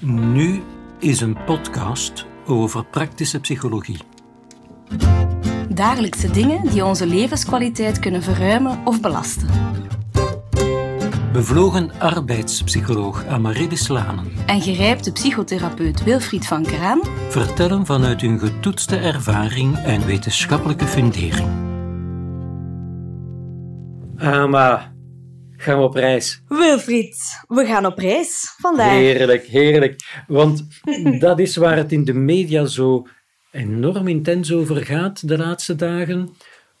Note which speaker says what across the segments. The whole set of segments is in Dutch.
Speaker 1: Nu is een podcast over praktische psychologie.
Speaker 2: Dagelijkse dingen die onze levenskwaliteit kunnen verruimen of belasten.
Speaker 1: Bevlogen arbeidspsycholoog Amaryllis Lanen
Speaker 2: En gerijpte psychotherapeut Wilfried van Kraan
Speaker 1: vertellen vanuit hun getoetste ervaring en wetenschappelijke fundering. Ama, gaan we op reis?
Speaker 2: Wilfried, we gaan op reis vandaag.
Speaker 1: Heerlijk, heerlijk. Want dat is waar het in de media zo enorm intens over gaat de laatste dagen.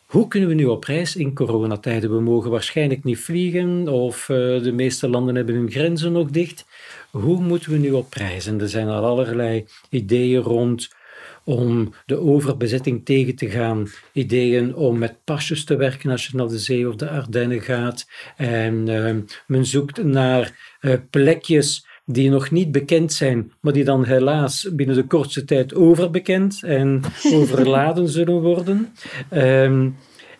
Speaker 1: Hoe kunnen we nu op reis in coronatijden? We mogen waarschijnlijk niet vliegen of eh, de meeste landen hebben hun grenzen nog dicht. Hoe moeten we nu op reis? En er zijn al allerlei ideeën rond om de overbezetting tegen te gaan. Ideeën om met pasjes te werken als je naar de zee of de Ardennen gaat. En eh, men zoekt naar eh, plekjes die nog niet bekend zijn, maar die dan helaas binnen de kortste tijd overbekend en overladen zullen worden. Ehm,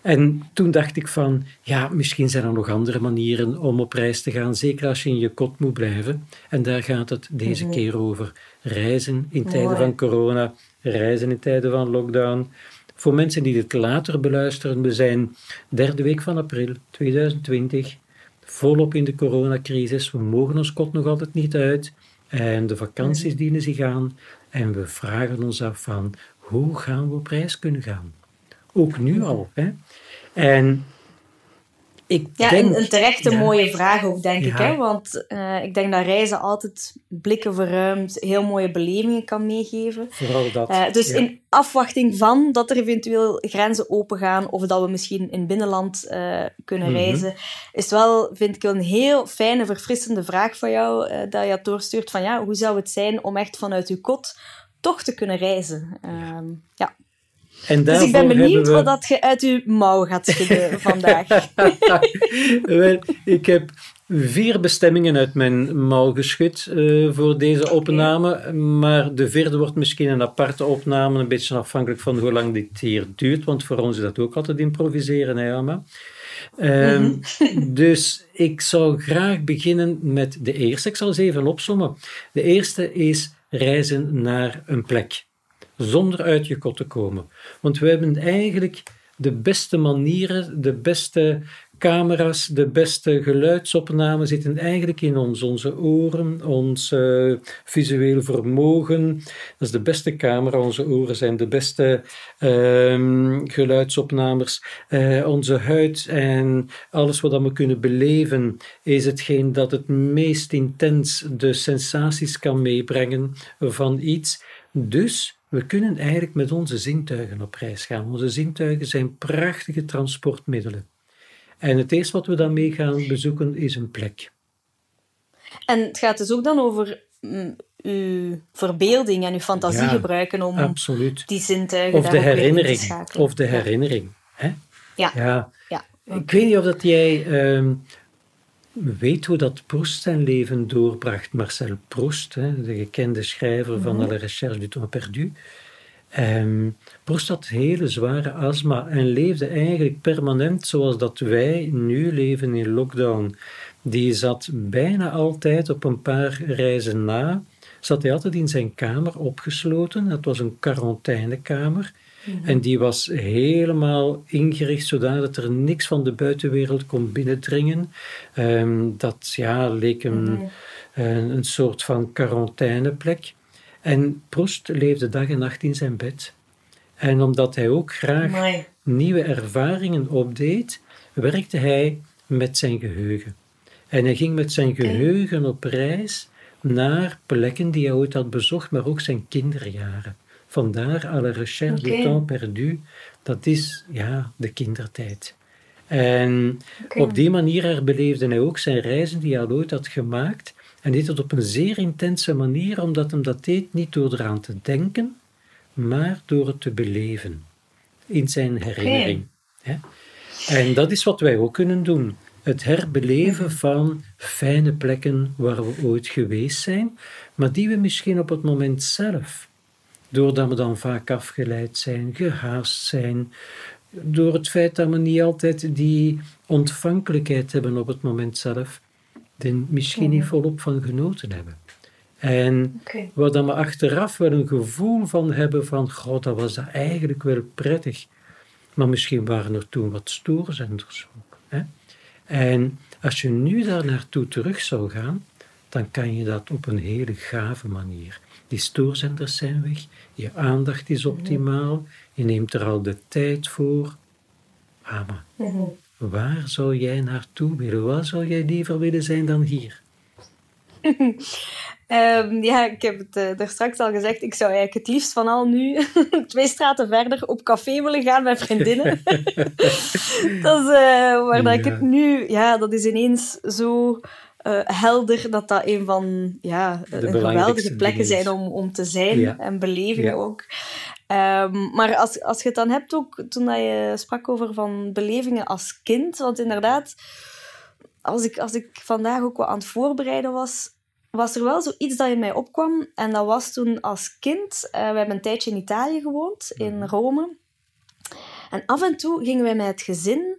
Speaker 1: en toen dacht ik van, ja, misschien zijn er nog andere manieren om op reis te gaan, zeker als je in je kot moet blijven. En daar gaat het deze
Speaker 2: Mhm.
Speaker 1: keer over. Reizen in tijden
Speaker 2: Mooi.
Speaker 1: van corona, reizen in tijden van lockdown. Voor mensen die dit later beluisteren, we zijn derde week van april 2020, volop in de coronacrisis. We mogen ons kot nog altijd niet uit en de vakanties dienen zich aan. En we vragen ons af van, hoe gaan we op reis kunnen gaan? Ook nu al. Hè? En ik
Speaker 2: Ja,
Speaker 1: denk...
Speaker 2: een, een terechte
Speaker 1: Ja.
Speaker 2: mooie vraag ook, denk ik. Hè? Want eh, ik denk dat reizen altijd blikken verruimt, heel mooie belevingen kan meegeven.
Speaker 1: Vooral dat.
Speaker 2: Eh, dus in afwachting van dat er eventueel grenzen opengaan of dat we misschien in binnenland eh, kunnen
Speaker 1: Mhm.
Speaker 2: reizen, is het wel, vind ik, een heel fijne, verfrissende vraag van jou dat je doorstuurt van ja, hoe zou het zijn om echt vanuit uw kot toch te kunnen reizen? Ehm, ja.
Speaker 1: En
Speaker 2: Dus ik ben benieuwd
Speaker 1: we-
Speaker 2: wat dat je uit uw mouw gaat schudden vandaag.
Speaker 1: Wel, ik heb vier bestemmingen uit mijn mouw geschud eh, voor deze opname. Maar de vierde wordt misschien een aparte opname, een beetje afhankelijk van hoe lang dit hier duurt. Want voor ons is dat ook altijd improviseren, hè, Amma? Ehm, Dus ik zou graag beginnen met de eerste. Ik zal eens even opsommen. De eerste is reizen naar een plek zonder uit je kot te komen. Want we hebben eigenlijk de beste manieren, de beste camera's, de beste geluidsopnamen zitten eigenlijk in ons. Onze oren, ons eh, visueel vermogen. Dat is de beste camera. Onze oren zijn de beste. Eh, onze huid en alles wat we kunnen beleven is hetgeen dat het meest intens de sensaties kan meebrengen van iets. Dus we kunnen eigenlijk met onze zintuigen op reis gaan. Onze zintuigen zijn prachtige transportmiddelen. En het eerste wat we dan mee gaan bezoeken is een plek.
Speaker 2: En het gaat dus ook dan over mm, uw verbeelding en uw fantasie
Speaker 1: Ja,
Speaker 2: gebruiken om
Speaker 1: Absoluut.
Speaker 2: die zintuigen
Speaker 1: Of de
Speaker 2: in te
Speaker 1: herinnering.
Speaker 2: schakelen.
Speaker 1: Of de herinnering. Hè?
Speaker 2: Ja.
Speaker 1: Ja.
Speaker 2: Ja.
Speaker 1: Ik weet niet of dat jij ehm, weet hoe dat Proust zijn leven doorbracht. Marcel Proust, hè, de gekende schrijver van
Speaker 2: Mhm.
Speaker 1: La Recherche du Temps Perdu. Ehm, Proust had hele zware astma en leefde eigenlijk permanent zoals dat wij nu leven in lockdown. Die zat bijna altijd op een paar reizen na, zat hij altijd in zijn kamer opgesloten. Het was een quarantainekamer. En die was helemaal ingericht zodat er niks van de buitenwereld kon binnendringen. Ehm, dat ja, leek een, een, een soort van quarantaineplek. En Proest leefde dag en nacht in zijn bed. En omdat hij ook graag
Speaker 2: Amai.
Speaker 1: nieuwe ervaringen opdeed, werkte hij met zijn geheugen. En hij ging met zijn geheugen op reis naar plekken die hij ooit had bezocht, maar ook zijn kinderjaren. Vandaar à la recherche du temps perdu, dat is ja, de kindertijd. En op die manier herbeleefde hij ook zijn reizen die hij al ooit had gemaakt. En deed het op een zeer intense manier, omdat hem dat deed niet door eraan te denken, maar door het te beleven in zijn herinnering. En dat is wat wij ook kunnen doen. Het herbeleven van fijne plekken waar we ooit geweest zijn, maar die we misschien op het moment zelf, doordat we dan vaak afgeleid zijn, gehaast zijn, door het feit dat we niet altijd die ontvankelijkheid hebben op het moment zelf, er misschien niet volop van genoten hebben. En okay. waar dan we achteraf wel een gevoel van hebben van, god, dat was dat eigenlijk wel prettig. Maar misschien waren er toen wat stoorzenders ook. Hè? En als je nu daar naartoe terug zou gaan, dan kan je dat op een hele gave manier. Die stoorzenders zijn weg, je aandacht is optimaal, je neemt er al de tijd voor. Ah, maar mhm. waar zou jij naartoe willen? Waar zou jij liever willen zijn dan hier?
Speaker 2: Um, ja, ik heb het uh, daar straks al gezegd. Ik zou eigenlijk het liefst van al nu twee straten verder op café willen gaan met vriendinnen. dat is uh, waar dat ik het nu... Ja, dat is ineens zo uh, helder dat dat een van ja, een geweldige plekken zijn om, om te zijn. En belevingen ook. Um, maar als, als je het dan hebt ook, toen dat je sprak over van belevingen als kind, want inderdaad, als ik, als ik vandaag ook wat aan het voorbereiden was, was er wel zoiets dat in mij opkwam. En dat was toen als kind. Uh, we hebben een tijdje in Italië gewoond, in mhm. Rome. En af en toe gingen wij met het gezin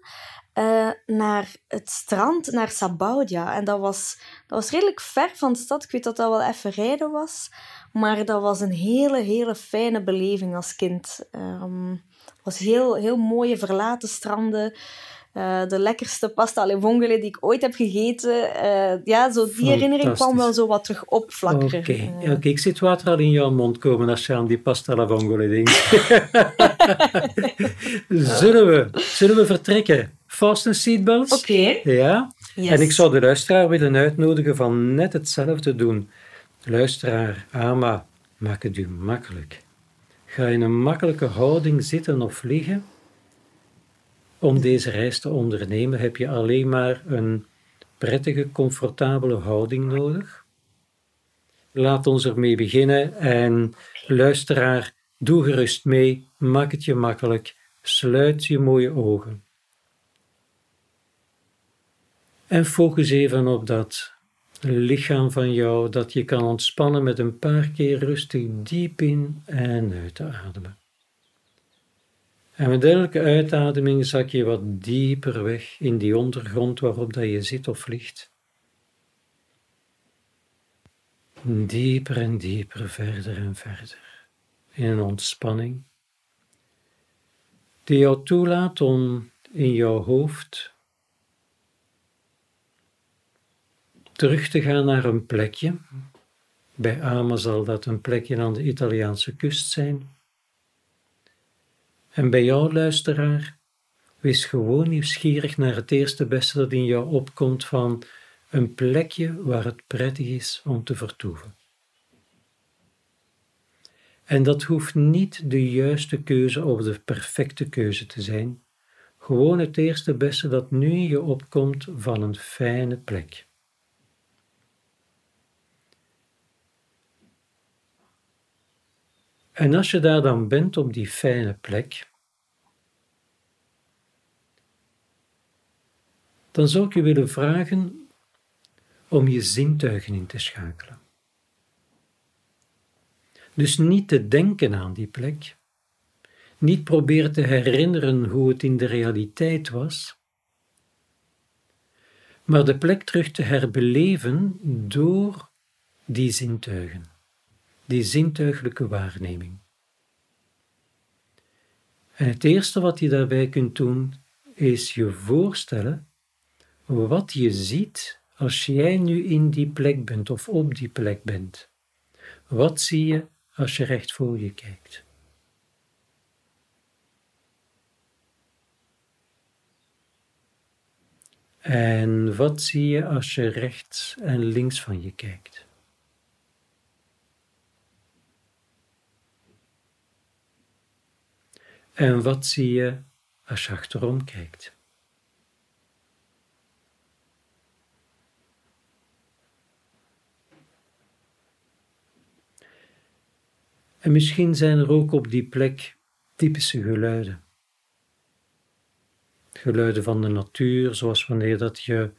Speaker 2: uh, naar het strand, naar Sabaudia. En dat was, dat was redelijk ver van de stad. Ik weet dat dat wel even rijden was. Maar dat was een hele, hele fijne beleving als kind. Um, het was heel, heel mooie verlaten stranden. Uh, de lekkerste pasta alle vongole die ik ooit heb gegeten. Uh, ja, zo die herinnering kwam wel zo wat terug opflakkeren.
Speaker 1: Oké, okay. okay. ik zit water al in jouw mond komen als je aan die pasta alle vongole denkt. zullen, we, zullen we vertrekken? Fasten seatbelts?
Speaker 2: Oké.
Speaker 1: Ja? Yes. En ik zou de luisteraar willen uitnodigen van net hetzelfde te doen. Luisteraar, Ama, maak het u makkelijk. Ga in een makkelijke houding zitten of liggen om deze reis te ondernemen heb je alleen maar een prettige, comfortabele houding nodig. Laat ons ermee beginnen en luisteraar, doe gerust mee, maak het je makkelijk, sluit je mooie ogen. En focus even op dat lichaam van jou dat je kan ontspannen met een paar keer rustig diep in en uit te ademen. En met elke uitademing zak je wat dieper weg in die ondergrond waarop dat je zit of ligt. Dieper en dieper, verder en verder. In een ontspanning die jou toelaat om in jouw hoofd terug te gaan naar een plekje. Bij Ama zal dat een plekje aan de Italiaanse kust zijn en bij jou, luisteraar, wees gewoon nieuwsgierig naar het eerste beste dat in jou opkomt van een plekje waar het prettig is om te vertoeven. En dat hoeft niet de juiste keuze of de perfecte keuze te zijn, gewoon het eerste beste dat nu in je opkomt van een fijne plek. En als je daar dan bent op die fijne plek, dan zou ik je willen vragen om je zintuigen in te schakelen. Dus niet te denken aan die plek, niet proberen te herinneren hoe het in de realiteit was, maar de plek terug te herbeleven door die zintuigen, die zintuigelijke waarneming. En het eerste wat je daarbij kunt doen, is je voorstellen wat je ziet als jij nu in die plek bent of op die plek bent. Wat zie je als je recht voor je kijkt? En wat zie je als je rechts en links van je kijkt? En wat zie je als je achterom kijkt? En misschien zijn er ook op die plek typische geluiden. Geluiden van de natuur, zoals wanneer dat je,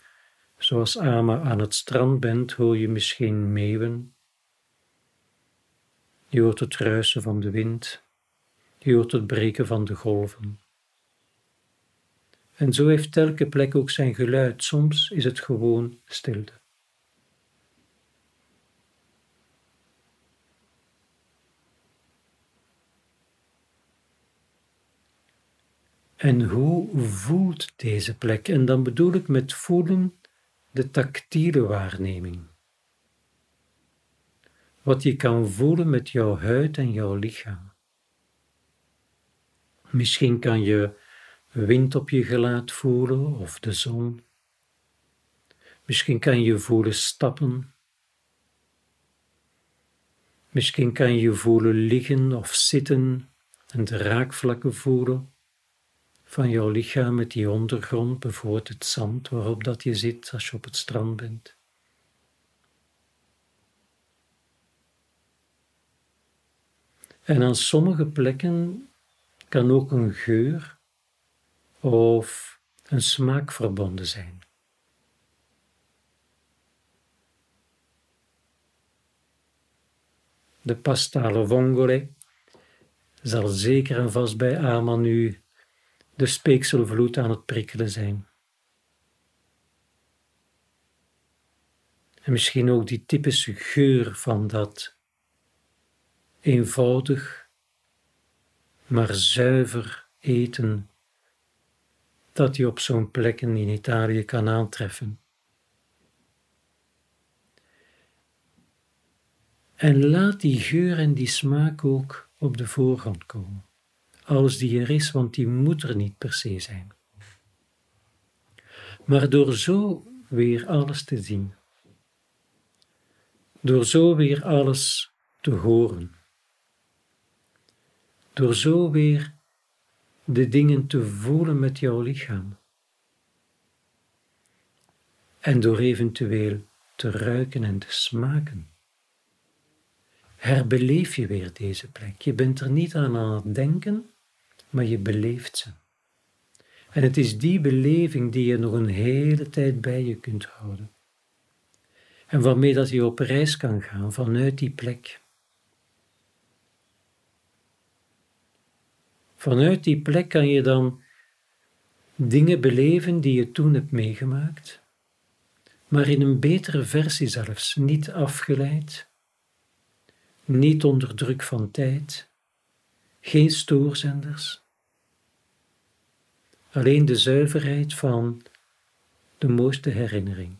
Speaker 1: zoals Ama, aan het strand bent, hoor je misschien meeuwen. Je hoort het ruisen van de wind. Je hoort het breken van de golven. En zo heeft elke plek ook zijn geluid. Soms is het gewoon stilte. En hoe voelt deze plek? En dan bedoel ik met voelen de tactiele waarneming. Wat je kan voelen met jouw huid en jouw lichaam. Misschien kan je wind op je gelaat voelen of de zon. Misschien kan je voelen stappen. Misschien kan je voelen liggen of zitten en de raakvlakken voelen van jouw lichaam met die ondergrond, bijvoorbeeld het zand waarop dat je zit als je op het strand bent. En aan sommige plekken kan ook een geur of een smaak verbonden zijn. De pasta alle vongole zal zeker en vast bij nu de speekselvloed aan het prikkelen zijn. En misschien ook die typische geur van dat eenvoudig, maar zuiver eten dat je op zo'n plekken in Italië kan aantreffen. En laat die geur en die smaak ook op de voorgrond komen. Alles die er is, want die moet er niet per se zijn. Maar door zo weer alles te zien, door zo weer alles te horen, door zo weer de dingen te voelen met jouw lichaam. En door eventueel te ruiken en te smaken. Herbeleef je weer deze plek. Je bent er niet aan aan het denken, maar je beleeft ze. En het is die beleving die je nog een hele tijd bij je kunt houden. En waarmee dat je op reis kan gaan vanuit die plek. Vanuit die plek kan je dan dingen beleven die je toen hebt meegemaakt, maar in een betere versie zelfs, niet afgeleid, niet onder druk van tijd, geen stoorzenders, alleen de zuiverheid van de mooiste herinnering.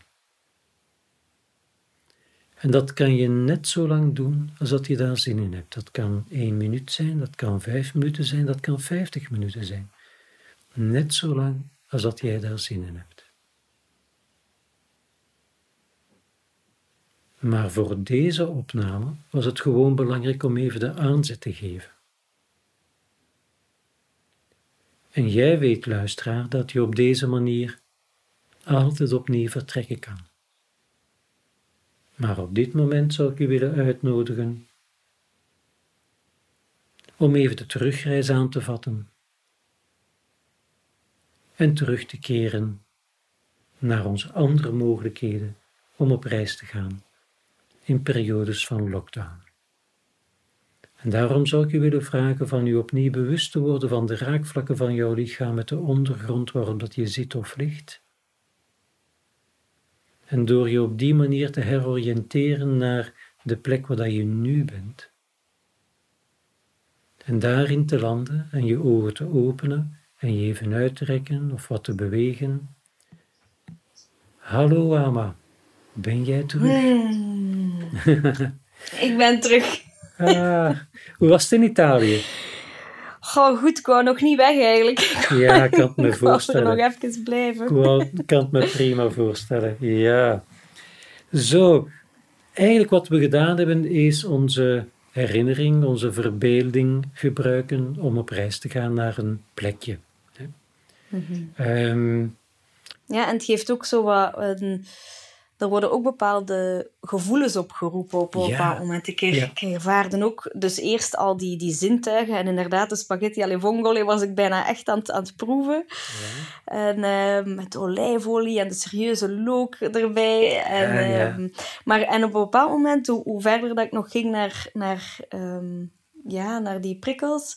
Speaker 1: En dat kan je net zo lang doen als dat je daar zin in hebt. Dat kan één minuut zijn, dat kan vijf minuten zijn, dat kan vijftig minuten zijn. Net zo lang als dat jij daar zin in hebt. Maar voor deze opname was het gewoon belangrijk om even de aanzet te geven. En jij weet, luisteraar, dat je op deze manier altijd opnieuw vertrekken kan. Maar op dit moment zou ik u willen uitnodigen om even de terugreis aan te vatten en terug te keren naar onze andere mogelijkheden om op reis te gaan in periodes van lockdown. En daarom zou ik u willen vragen van u opnieuw bewust te worden van de raakvlakken van jouw lichaam met de ondergrond waarop dat je zit of ligt en door je op die manier te heroriënteren naar de plek waar je nu bent. En daarin te landen en je ogen te openen en je even uit te rekken of wat te bewegen. Hallo Ama, ben jij terug?
Speaker 2: Hmm. ik ben terug.
Speaker 1: ah, hoe was het in Italië?
Speaker 2: Goh, goed, ik wou nog niet weg eigenlijk.
Speaker 1: Ja, ik kan het me voorstellen.
Speaker 2: Ik nog even blijven.
Speaker 1: Ik, wou, ik kan het me prima voorstellen, ja. Zo, eigenlijk wat we gedaan hebben is onze herinnering, onze verbeelding gebruiken om op reis te gaan naar een plekje.
Speaker 2: Mm -hmm. ja, en het geeft ook zo wat een er worden ook bepaalde gevoelens opgeroepen op een bepaald moment. Ik, ja. ervaarde ook dus eerst al die, die zintuigen. En inderdaad, de spaghetti alle vongole was ik bijna echt aan, het, aan het proeven. Ja. En uh, met olijfolie en de serieuze look erbij. En, ja, uh, maar, en op een bepaald moment, hoe, hoe, verder dat ik nog ging naar, naar, um, ja, naar die prikkels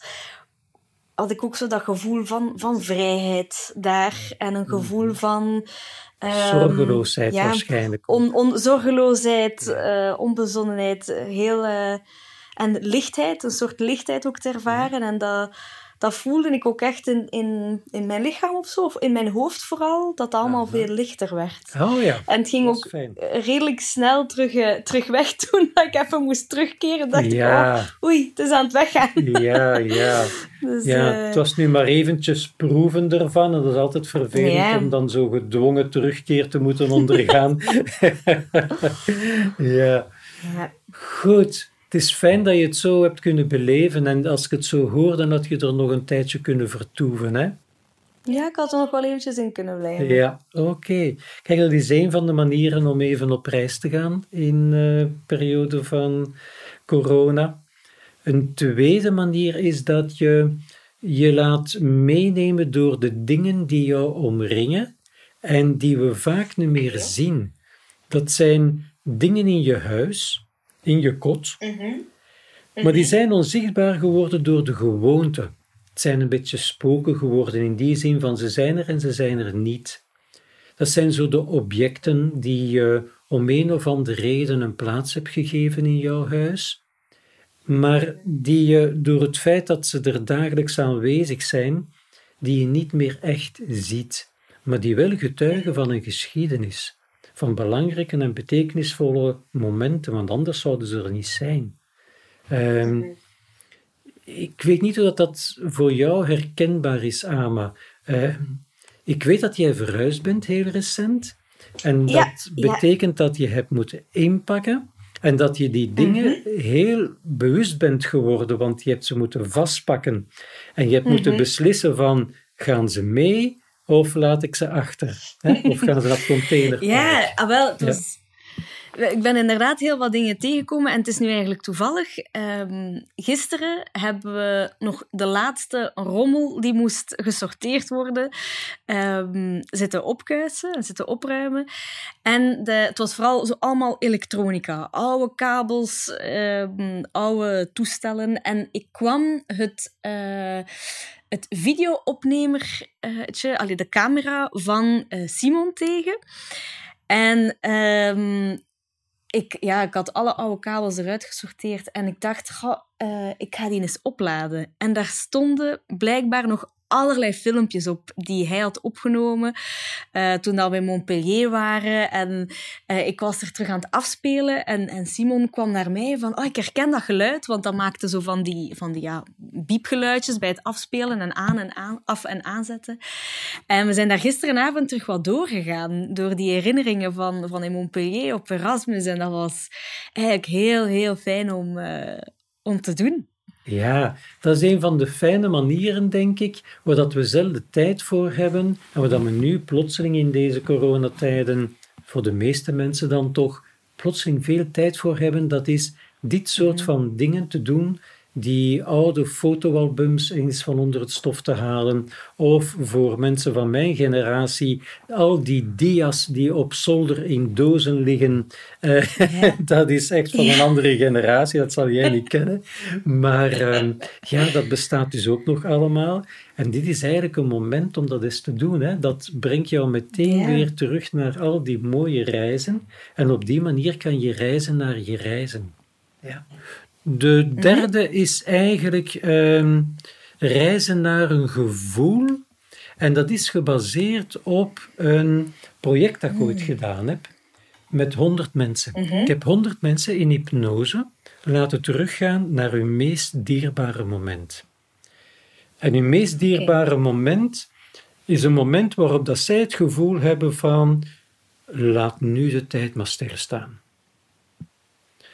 Speaker 2: had ik ook zo dat gevoel van, van vrijheid daar. En een gevoel mhm.
Speaker 1: Ehm, zorgeloosheid waarschijnlijk.
Speaker 2: On, on, zorgeloosheid, uh, onbezonnenheid, heel, uh, en lichtheid, een soort lichtheid ook te ervaren. En dat, dat voelde ik ook echt in, in, in mijn lichaam of zo, of in mijn hoofd vooral, dat het allemaal veel lichter werd.
Speaker 1: Oh ja.
Speaker 2: En het ging ook redelijk snel terug, uh, terug weg toen dat ik even moest terugkeren. dacht ja. ik, oh, oei, het is aan het weggaan.
Speaker 1: Ja, ja. Dus, ja, uh, het was nu maar eventjes proeven ervan. En dat is altijd vervelend om dan zo gedwongen terugkeer te moeten ondergaan. ja. ja. Goed. Het is fijn dat je het zo hebt kunnen beleven. En als ik het zo hoor, dan had je er nog een tijdje kunnen vertoeven, hè?
Speaker 2: Ja, ik had er nog wel eventjes in kunnen blijven.
Speaker 1: Ja, oké. Kijk, dat is een van de manieren om even op reis te gaan in de uh, periode van corona. Een tweede manier is dat je je laat meenemen door de dingen die jou omringen en die we vaak niet meer zien. Dat zijn dingen in je huis, in je kot, mhm. maar die mhm. zijn onzichtbaar geworden door de gewoonte. Het zijn een beetje spoken geworden in die zin van ze zijn er en ze zijn er niet. Dat zijn zo de objecten die je om een of andere reden een plaats hebt gegeven in jouw huis, maar die je door het feit dat ze er dagelijks aanwezig zijn, die je niet meer echt ziet, maar die wel getuigen van een geschiedenis, van belangrijke en betekenisvolle momenten, want anders zouden ze er niet zijn. Um, ik weet niet hoe dat, dat voor jou herkenbaar is, Ama. Uh, ik weet dat jij verhuisd bent heel recent. En dat betekent dat je hebt moeten inpakken. En dat je die dingen mhm. heel bewust bent geworden, want je hebt ze moeten vastpakken. En je hebt moeten mhm. beslissen van, gaan ze mee of laat ik ze achter? Hè? Of gaan ze naar container?
Speaker 2: Ja, ah, wel, het was ik ben inderdaad heel wat dingen tegengekomen en het is nu eigenlijk toevallig. Um, gisteren hebben we nog de laatste rommel die moest gesorteerd worden um, zitten opkuisen en zitten opruimen. En de, het was vooral zo allemaal elektronica, oude kabels, um, oude toestellen. En ik kwam het. Uh, het videoopnemertje, uh, de camera van uh, Simon tegen. En um, ik, ja, ik had alle oude kabels eruit gesorteerd en ik dacht, uh, ik ga die eens opladen. En daar stonden blijkbaar nog allerlei filmpjes op die hij had opgenomen uh, toen we in Montpellier waren. En uh, ik was er terug aan het afspelen en, en Simon kwam naar mij van, oh, ik herken dat geluid, want dat maakte zo van die, van die ja, biepgeluidjes bij het afspelen en aan en aan, af en aanzetten. En we zijn daar gisterenavond terug wat doorgegaan, door die herinneringen van, van in Montpellier op Erasmus. En dat was eigenlijk heel, heel fijn om, uh, om te doen.
Speaker 1: Ja, dat is een van de fijne manieren, denk ik, waar dat we zelf de tijd voor hebben en waar dat we nu plotseling in deze coronatijden, voor de meeste mensen dan toch, plotseling veel tijd voor hebben. Dat is dit soort van dingen te doen die oude fotoalbums eens van onder het stof te halen. Of voor mensen van mijn generatie, al die dia's die op zolder in dozen liggen. Uh, dat is echt van een andere generatie, dat zal jij niet kennen. Maar uh, ja, dat bestaat dus ook nog allemaal. En dit is eigenlijk een moment om dat eens te doen. Hè. Dat brengt jou meteen weer terug naar al die mooie reizen. En op die manier kan je reizen naar je reizen. Ja. De mhm. derde is eigenlijk ehm, reizen naar een gevoel. En dat is gebaseerd op een project dat ik ooit mhm. gedaan heb met 100 mensen. Mhm. Ik heb 100 mensen in hypnose laten teruggaan naar hun meest dierbare moment. En hun meest dierbare moment is een moment waarop dat zij het gevoel hebben van laat nu de tijd maar stilstaan.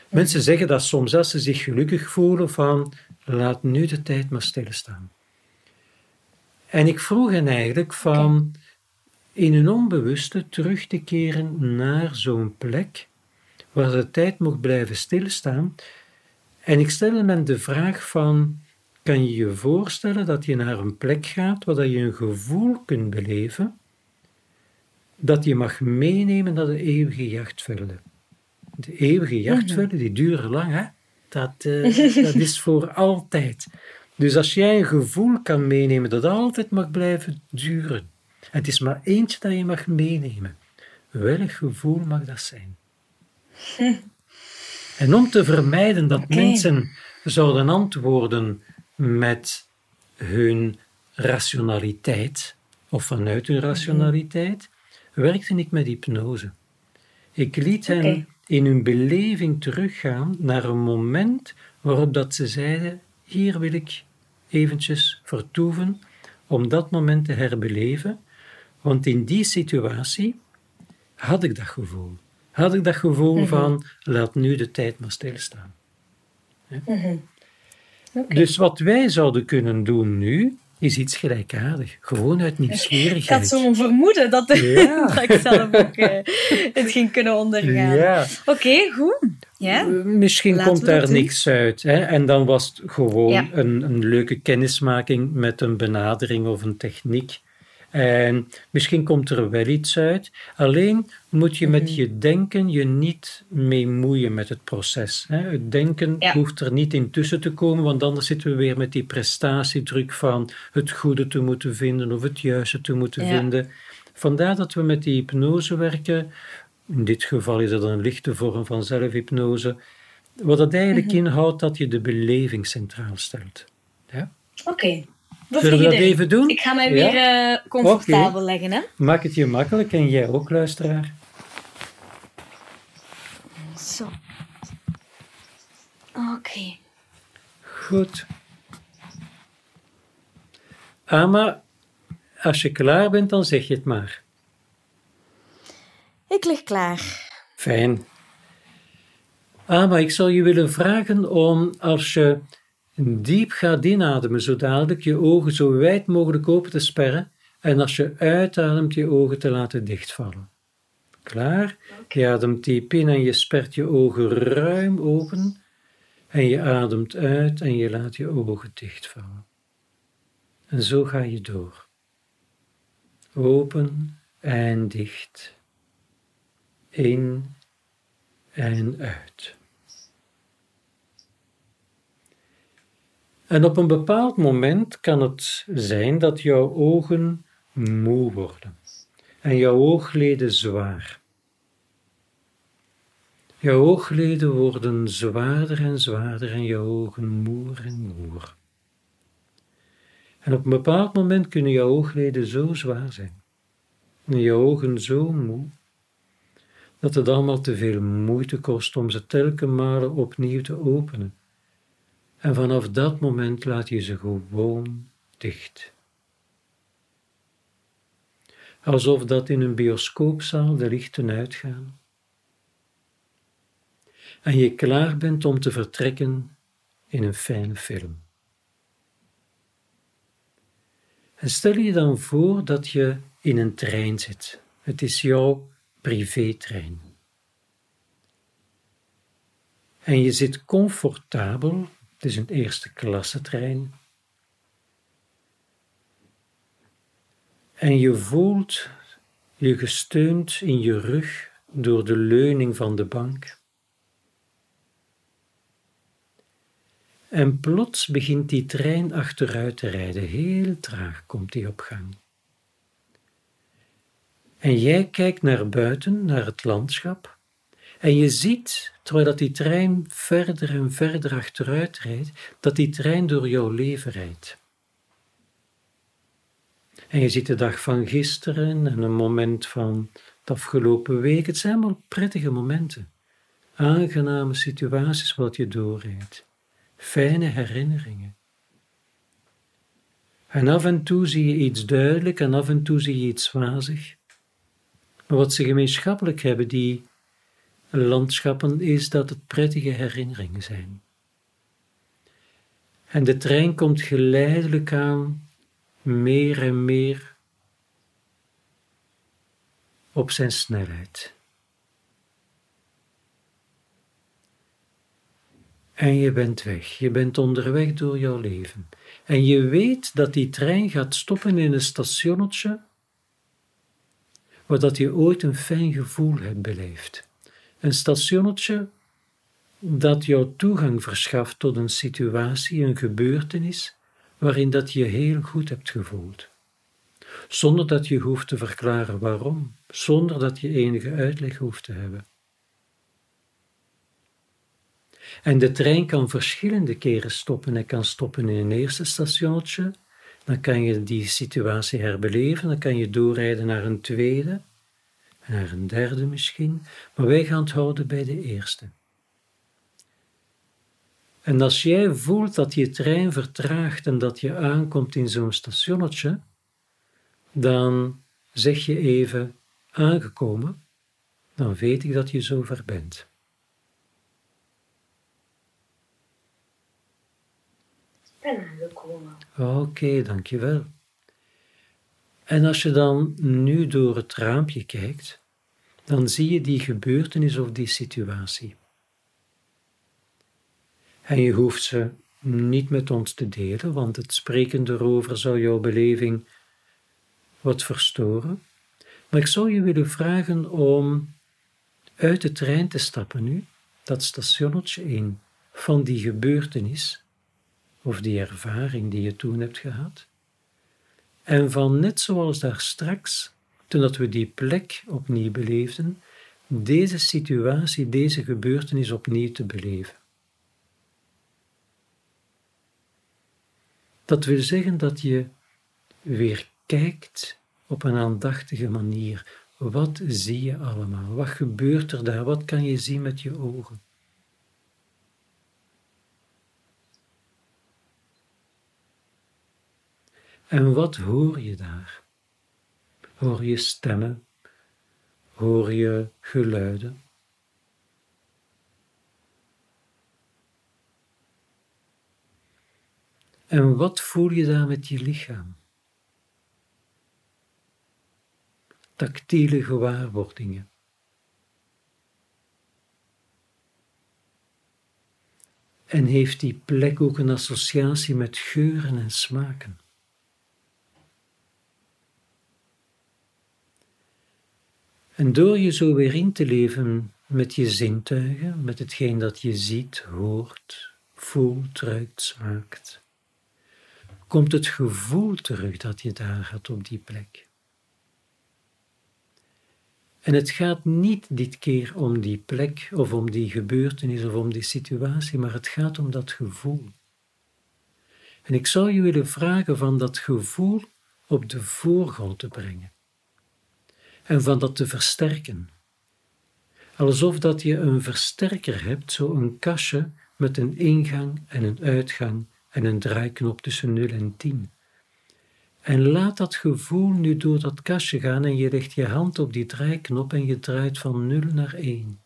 Speaker 1: Mensen zeggen dat soms als ze zich gelukkig voelen van laat nu de tijd maar stilstaan. En ik vroeg hen eigenlijk van in een onbewuste terug te keren naar zo'n plek waar de tijd mocht blijven stilstaan. En ik stelde hen de vraag van kan je je voorstellen dat je naar een plek gaat waar je een gevoel kunt beleven dat je mag meenemen naar de eeuwige jachtvelden de eeuwige jachtvelden, die duren lang, hè? Dat, uh, dat is voor altijd. Dus als jij een gevoel kan meenemen dat altijd mag blijven duren, het is maar eentje dat je mag meenemen, welk gevoel mag dat zijn? En om te vermijden dat mensen zouden antwoorden met hun rationaliteit of vanuit hun rationaliteit, werkte ik met hypnose. Ik liet hen in hun beleving teruggaan naar een moment waarop dat ze zeiden, hier wil ik eventjes vertoeven om dat moment te herbeleven, want in die situatie had ik dat gevoel. Had ik dat gevoel mhm. van, laat nu de tijd maar stilstaan. Mhm. Dus wat wij zouden kunnen doen nu, is iets gelijkaardig. Gewoon uit nieuwsgierigheid. Ik
Speaker 2: had zo'n vermoeden dat, dat ik zelf ook uh, het ging kunnen ondergaan. Ja. Oké, goed. Ja.
Speaker 1: Eh, misschien komt daar niks uit. Hè? En dan was het gewoon een, een leuke kennismaking met een benadering of een techniek en misschien komt er wel iets uit. Alleen moet je met mhm. je denken je niet mee moeien met het proces. Het denken hoeft er niet in tussen te komen, want anders zitten we weer met die prestatiedruk van het goede te moeten vinden of het juiste te moeten vinden. Vandaar dat we met die hypnose werken. In dit geval is dat een lichte vorm van zelfhypnose. Wat dat eigenlijk mhm. inhoudt dat je de beleving centraal stelt. Ja?
Speaker 2: Oké.
Speaker 1: Zullen we dat even doen?
Speaker 2: Ik ga mij weer uh, comfortabel leggen. Hè?
Speaker 1: Maak het je makkelijk en jij ook, luisteraar.
Speaker 2: Zo. Oké.
Speaker 1: Goed. Ama, als je klaar bent, dan zeg je het maar.
Speaker 2: Ik lig klaar.
Speaker 1: Fijn. Ama, ik zou je willen vragen om, als je diep gaat inademen, zo dadelijk je ogen zo wijd mogelijk open te sperren en als je uitademt je ogen te laten dichtvallen. Klaar? Je ademt diep in en je spert je ogen ruim open en je ademt uit en je laat je ogen dichtvallen. En zo ga je door. Open en dicht. In en uit. En op een bepaald moment kan het zijn dat jouw ogen moe worden en jouw oogleden zwaar. Jouw oogleden worden zwaarder en zwaarder en jouw ogen moer en moer. En op een bepaald moment kunnen jouw oogleden zo zwaar zijn en jouw ogen zo moe dat het allemaal te veel moeite kost om ze telkens malen opnieuw te openen en vanaf dat moment laat je ze gewoon dicht. Alsof dat in een bioscoopzaal de lichten uitgaan. En je klaar bent om te vertrekken in een fijne film. En stel je dan voor dat je in een trein zit. Het is jouw privétrein. En je zit comfortabel het is een eerste klasse trein. En je voelt je gesteund in je rug door de leuning van de bank. En plots begint die trein achteruit te rijden. Heel traag komt die op gang. En jij kijkt naar buiten, naar het landschap. En je ziet, terwijl dat die trein verder en verder achteruit rijdt, dat die trein door jouw leven rijdt. En je ziet de dag van gisteren en een moment van de afgelopen week. Het zijn allemaal prettige momenten. Aangename situaties wat je doorrijdt. Fijne herinneringen. En af en toe zie je iets duidelijk en af en toe zie je iets wazig. Maar wat ze gemeenschappelijk hebben, die landschappen is dat het prettige herinneringen zijn. En de trein komt geleidelijk aan meer en meer op zijn snelheid. En je bent weg, je bent onderweg door jouw leven. En je weet dat die trein gaat stoppen in een stationnetje waar dat je ooit een fijn gevoel hebt beleefd. Een stationnetje dat jou toegang verschaft tot een situatie, een gebeurtenis, waarin dat je heel goed hebt gevoeld. Zonder dat je hoeft te verklaren waarom, zonder dat je enige uitleg hoeft te hebben. En de trein kan verschillende keren stoppen. Hij kan stoppen in een eerste stationnetje, Dan kan je die situatie herbeleven, dan kan je doorrijden naar een tweede, naar een derde misschien, maar wij gaan het houden bij de eerste. En als jij voelt dat je trein vertraagt en dat je aankomt in zo'n stationnetje, dan zeg je even aangekomen, dan weet ik dat je zover bent.
Speaker 2: Ik ben aangekomen.
Speaker 1: Oké, dankjewel. En als je dan nu door het raampje kijkt, dan zie je die gebeurtenis of die situatie. En je hoeft ze niet met ons te delen, want het spreken erover zou jouw beleving wat verstoren. Maar ik zou je willen vragen om uit de trein te stappen nu, dat stationnetje in, van die gebeurtenis of die ervaring die je toen hebt gehad. En van net zoals daar straks, toen dat we die plek opnieuw beleefden, deze situatie, deze gebeurtenis opnieuw te beleven. Dat wil zeggen dat je weer kijkt op een aandachtige manier. Wat zie je allemaal? Wat gebeurt er daar? Wat kan je zien met je ogen? En wat hoor je daar? Hoor je stemmen? Hoor je geluiden? En wat voel je daar met je lichaam? Tactiele gewaarwordingen. En heeft die plek ook een associatie met geuren en smaken? En door je zo weer in te leven met je zintuigen, met hetgeen dat je ziet, hoort, voelt, ruikt, smaakt, komt het gevoel terug dat je daar had op die plek. En het gaat niet dit keer om die plek of om die gebeurtenis of om die situatie, maar het gaat om dat gevoel. En ik zou je willen vragen van dat gevoel op de voorgrond te brengen en van dat te versterken. Alsof dat je een versterker hebt, zo een kastje met een ingang en een uitgang en een draaiknop tussen 0 en 10. En laat dat gevoel nu door dat kastje gaan en je legt je hand op die draaiknop en je draait van 0 naar 1.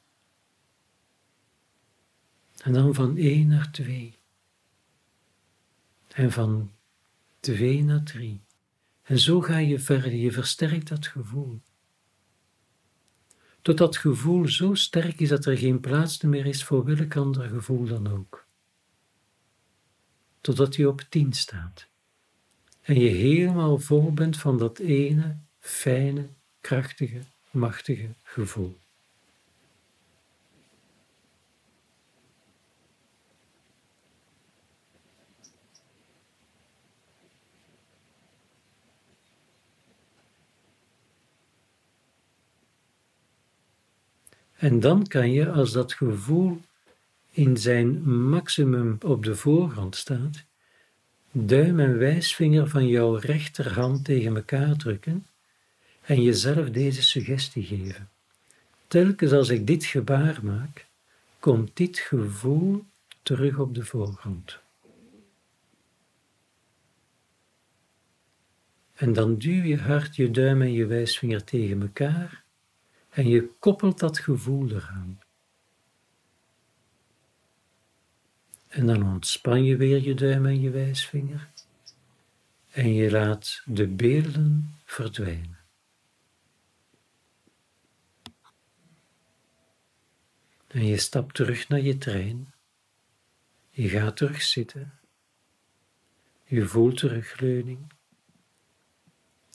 Speaker 1: En dan van 1 naar 2. En van 2 naar 3. En zo ga je verder, je versterkt dat gevoel. Tot dat gevoel zo sterk is dat er geen plaats meer is voor welk ander gevoel dan ook totdat je op tien staat. En je helemaal vol bent van dat ene, fijne, krachtige, machtige gevoel. En dan kan je, als dat gevoel in zijn maximum op de voorgrond staat, duim en wijsvinger van jouw rechterhand tegen elkaar drukken en jezelf deze suggestie geven. Telkens als ik dit gebaar maak, komt dit gevoel terug op de voorgrond. En dan duw je hard je duim en je wijsvinger tegen elkaar en je koppelt dat gevoel eraan. En dan ontspan je weer je duim en je wijsvinger. En je laat de beelden verdwijnen. En je stapt terug naar je trein. Je gaat terug zitten. Je voelt terugleuning.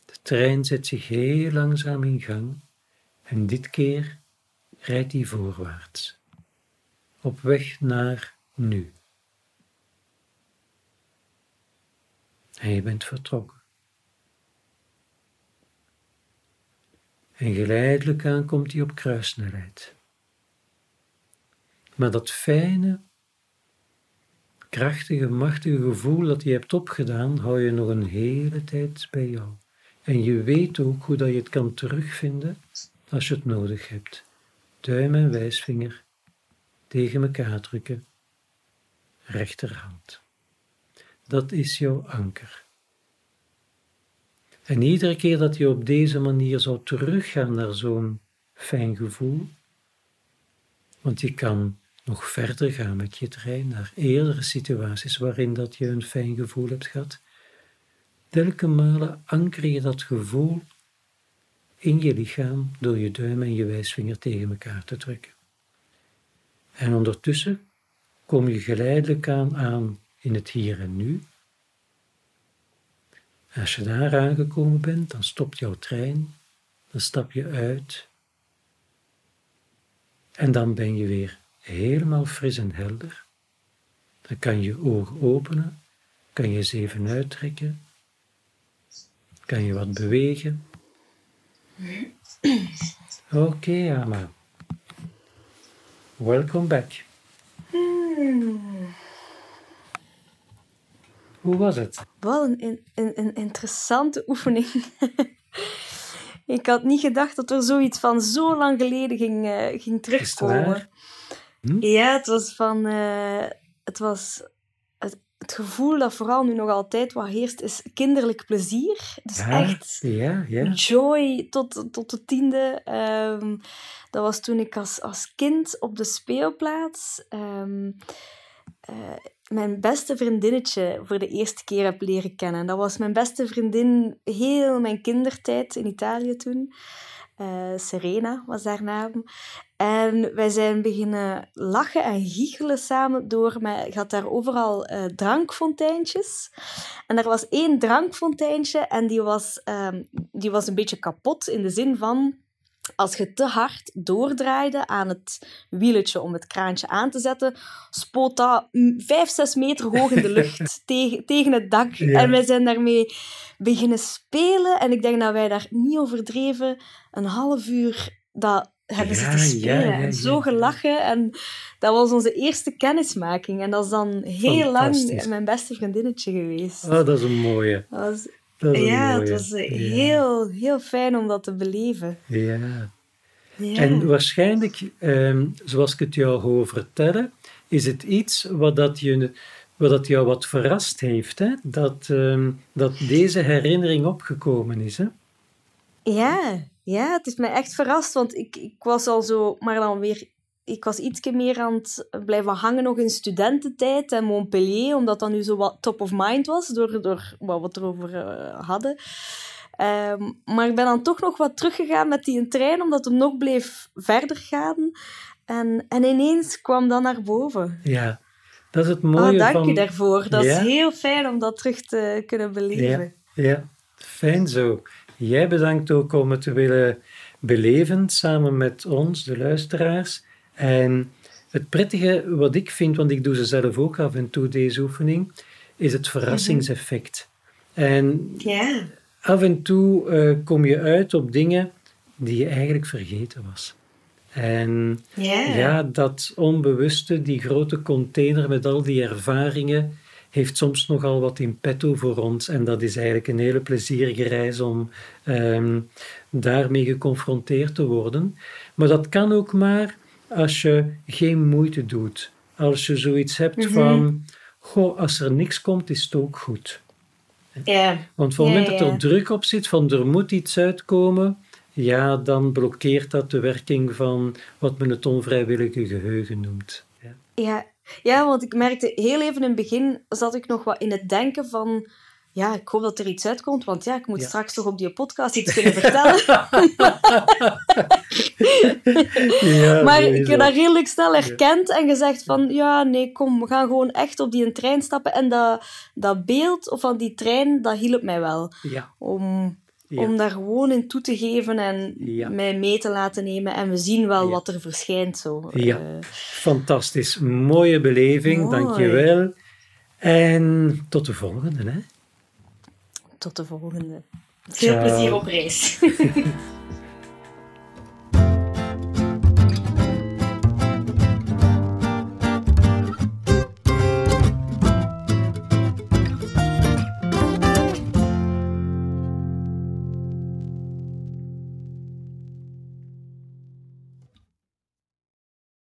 Speaker 1: De trein zet zich heel langzaam in gang en dit keer rijdt hij voorwaarts. Op weg naar nu. En je bent vertrokken. En geleidelijk aan komt hij op kruissnelheid. Maar dat fijne, krachtige, machtige gevoel dat je hebt opgedaan, hou je nog een hele tijd bij jou. En je weet ook hoe dat je het kan terugvinden als je het nodig hebt. Duim en wijsvinger tegen elkaar drukken. Rechterhand. Dat is jouw anker. En iedere keer dat je op deze manier zou teruggaan naar zo'n fijn gevoel, want je kan nog verder gaan met je trein naar eerdere situaties waarin dat je een fijn gevoel hebt gehad. Telke malen anker je dat gevoel in je lichaam door je duim en je wijsvinger tegen elkaar te drukken. En ondertussen kom je geleidelijk aan, aan in het hier en nu. Als je daar aangekomen bent, dan stopt jouw trein, dan stap je uit en dan ben je weer helemaal fris en helder. Dan kan je ogen openen, kan je ze even uittrekken, kan je wat bewegen. Oké, okay, Ama. Welcome back. Hoe was het?
Speaker 2: Wel een, een, een interessante oefening. Ik had niet gedacht dat er zoiets van zo lang geleden ging, uh, ging terugkomen. Hm? Ja, het was van. Uh, het was. Het, gevoel dat vooral nu nog altijd wat heerst, is kinderlijk plezier. Dus echt
Speaker 1: ja, ja.
Speaker 2: joy tot, tot de tiende. Um, dat was toen ik als, als kind op de speelplaats. Um, uh, mijn beste vriendinnetje voor de eerste keer heb leren kennen. Dat was mijn beste vriendin heel mijn kindertijd in Italië toen. Uh, Serena was haar naam. En wij zijn beginnen lachen en giechelen samen door. Maar je had daar overal uh, drankfonteintjes. En er was één drankfonteintje en die was, uh, die was een beetje kapot in de zin van als je te hard doordraaide aan het wieletje om het kraantje aan te zetten, spoot dat 5, 6 meter hoog in de lucht tegen, tegen het dak. En wij zijn daarmee beginnen spelen. En ik denk dat wij daar niet overdreven een half uur dat hebben ja, zitten spelen. en zo gelachen. En dat was onze eerste kennismaking. En dat is dan heel lang mijn beste vriendinnetje geweest.
Speaker 1: Oh, dat is een mooie.
Speaker 2: Dat was ja, het was eh, heel, heel fijn om dat te beleven.
Speaker 1: Ja. ja. En waarschijnlijk, ehm, zoals ik het jou hoor vertellen, is het iets wat, dat je, wat dat jou wat verrast heeft, hè? Dat, ehm, dat deze herinnering opgekomen is. Hè?
Speaker 2: Ja, ja, het is mij echt verrast, want ik, ik was al zo, maar dan weer ik was iets meer aan het blijven hangen nog in studententijd en Montpellier, omdat dat nu zo wat top of mind was, door, door wat we erover uh, hadden. Um, maar ik ben dan toch nog wat teruggegaan met die trein, omdat hem nog bleef verder gaan. En, en ineens kwam dat naar boven.
Speaker 1: Ja, dat is het mooie
Speaker 2: oh, dank
Speaker 1: van...
Speaker 2: je daarvoor. Dat is heel fijn om dat terug te kunnen beleven.
Speaker 1: Ja, ja, fijn zo. Jij bedankt ook om het te willen beleven samen met ons, de luisteraars. En het prettige wat ik vind, want ik doe ze zelf ook af en toe, deze oefening, is het verrassingseffect. En
Speaker 2: ja.
Speaker 1: af en toe uh, kom je uit op dingen die je eigenlijk vergeten was. En
Speaker 2: yeah.
Speaker 1: ja, dat onbewuste, die grote container met al die ervaringen, heeft soms nogal wat in petto voor ons. En dat is eigenlijk een hele plezierige reis om um, daarmee geconfronteerd te worden. Maar dat kan ook maar als je geen moeite doet. Als je zoiets hebt mhm. van, goh, als er niks komt, is het ook goed.
Speaker 2: Ja.
Speaker 1: Want op het moment dat er druk op zit van er moet iets uitkomen, ja, dan blokkeert dat de werking van wat men het onvrijwillige geheugen noemt.
Speaker 2: Ja. ja. Ja, want ik merkte heel even in het begin zat ik nog wat in het denken van ja, ik hoop dat er iets uitkomt, want ja, ik moet straks toch op die podcast iets kunnen vertellen. ja, maar ik heb dat redelijk snel herkend en gezegd van, ja, nee, kom, we gaan gewoon echt op die trein stappen. En dat, dat beeld van die trein, dat hielp mij wel. Om, om daar gewoon in toe te geven en mij mee te laten nemen. En we zien wel wat er verschijnt. Zo.
Speaker 1: Ja, uh, fantastisch. Mooie beleving, mooi. dankjewel. En tot de volgende, hè?
Speaker 2: Tot de volgende. Veel plezier op reis.